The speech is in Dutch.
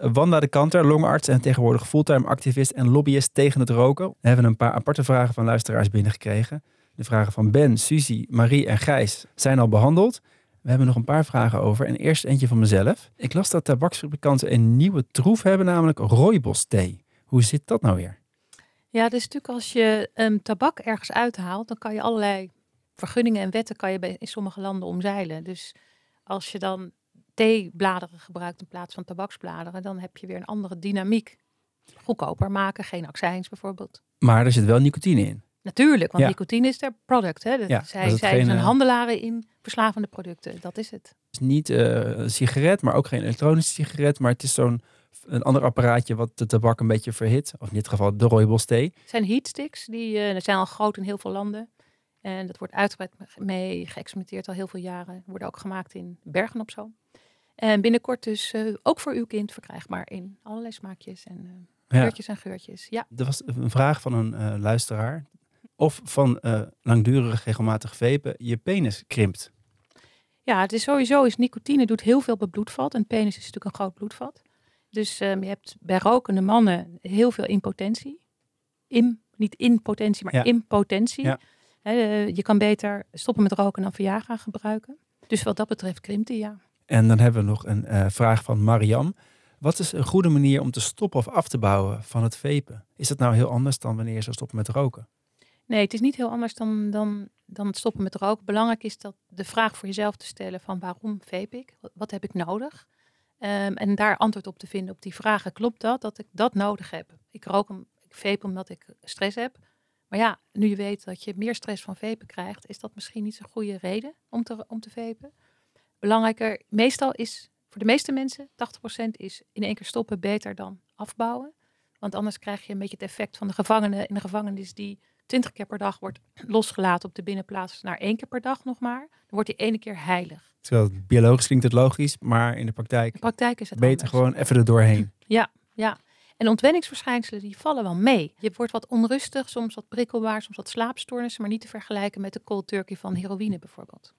Wanda de Kanter, longarts en tegenwoordig fulltime activist en lobbyist tegen het roken. We hebben een paar aparte vragen van luisteraars binnengekregen. De vragen van Ben, Suzy, Marie en Gijs zijn al behandeld. We hebben nog een paar vragen over. En eerst eentje van mezelf. Ik las dat tabaksfabrikanten een nieuwe troef hebben, namelijk rooibos thee. Hoe zit dat nou weer? Ja, dus natuurlijk als je um, tabak ergens uithaalt, dan kan je allerlei vergunningen en wetten kan je in sommige landen omzeilen. Dus als je dan theebladeren gebruikt in plaats van tabaksbladeren, dan heb je weer een andere dynamiek. Goedkoper maken, geen accijns bijvoorbeeld. Maar er zit wel nicotine in. Natuurlijk, want nicotine is their product. Hè? ja, zij zijn eh, handelaren in verslavende producten. Dat is het. Het is niet uh, een sigaret, maar ook geen elektronische sigaret. Maar het is zo'n een ander apparaatje wat de tabak een beetje verhit. Of in dit geval de rooibos thee. Het zijn heatsticks. Die uh, zijn al groot in heel veel landen. En dat wordt uitgebreid mee geëxperimenteerd al heel veel jaren. Worden ook gemaakt in Bergen op zo. En binnenkort dus uh, ook voor uw kind verkrijgbaar in allerlei smaakjes en uh, geurtjes en geurtjes. Ja. Er was een vraag van een uh, luisteraar. Of van langdurig regelmatig vepen je penis krimpt. Ja, het is sowieso is nicotine doet heel veel bij bloedvat. En penis is natuurlijk een groot bloedvat. Dus um, je hebt bij rokende mannen heel veel impotentie. In, niet impotentie, maar ja. impotentie. Ja. He, je kan beter stoppen met roken dan Viagra gebruiken. Dus wat dat betreft krimpt hij, ja. En dan hebben we nog een uh, vraag van Mariam. Wat is een goede manier om te stoppen of af te bouwen van het vapen? Is dat nou heel anders dan wanneer zou stoppen met roken? Nee, het is niet heel anders dan, dan, dan het stoppen met roken. Belangrijk is dat de vraag voor jezelf te stellen van waarom vape ik? Wat heb ik nodig? Um, en daar antwoord op te vinden op die vragen. Klopt dat, dat ik dat nodig heb? Ik rook hem, ik vape omdat ik stress heb. Maar ja, nu je weet dat je meer stress van vapen krijgt, is dat misschien niet zo'n goede reden om te, om te vapen. Belangrijker, meestal is voor de meeste mensen, 80% is in één keer stoppen beter dan afbouwen. Want anders krijg je een beetje het effect van de gevangenen in de gevangenis die 20 keer per dag wordt losgelaten op de binnenplaats naar één keer per dag nog maar. Dan wordt die ene keer heilig. Terwijl biologisch klinkt het logisch, maar in de praktijk, de praktijk is het beter gewoon even er doorheen. Ja, ja. En ontwenningsverschijnselen die vallen wel mee. Je wordt wat onrustig, soms wat prikkelbaar, soms wat slaapstoornissen, maar niet te vergelijken met de cold turkey van heroïne bijvoorbeeld.